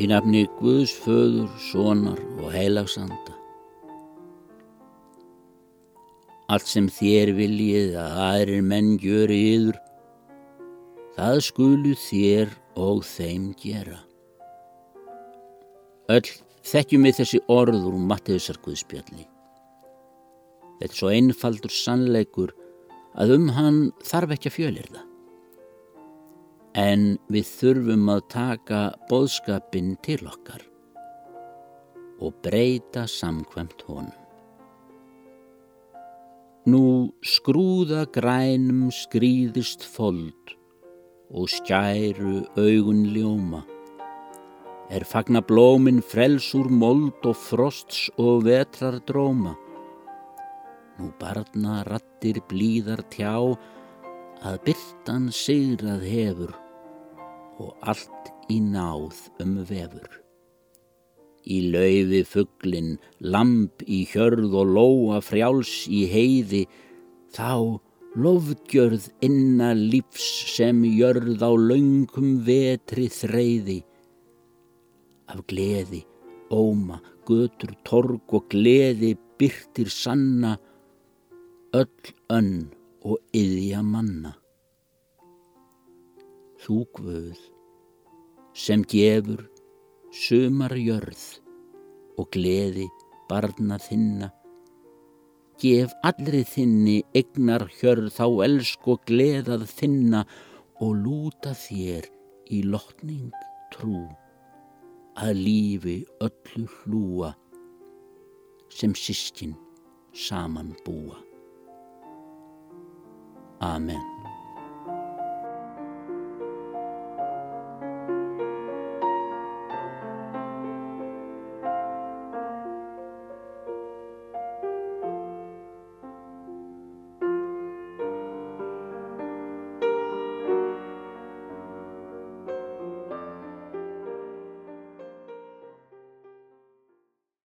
í nafni Guðs föður, sonar og heilagsanda. Allt sem þér viljið að aðrir menn gjöri yður, það skulu þér og þeim gera. Öll þekkjum við þessi orð úr Matteusar Guðspjalli. Þetta er svo einfaldur sannleikur að um hann þarf ekki að fjölir það en við þurfum að taka boðskapin til okkar og breyta samkvæmt honum. Nú skrúða grænum skrýðist fold og skæru augun ljóma. Er fagna blómin frelsúr mold og frosts og vetrar dróma. Nú barna rattir blíðar tjá að byrtan sigrað hefur og allt í náð um vefur. Í laufi fugglin, lamp í hjörð og lóa frjáls í heiði, þá lofgjörð inna lífs sem jörð á laungum vetri þreyði. Af gleði, óma, götur, torg og gleði byrtir sanna, öll önn og yðja manna. Þú Guð sem gefur sumar jörð og gleði barna þinna. Gef allri þinni egnar hjörð þá elsk og gleðað þinna og lúta þér í lotning trú að lífi öllu hlúa sem sískin saman búa. Amen.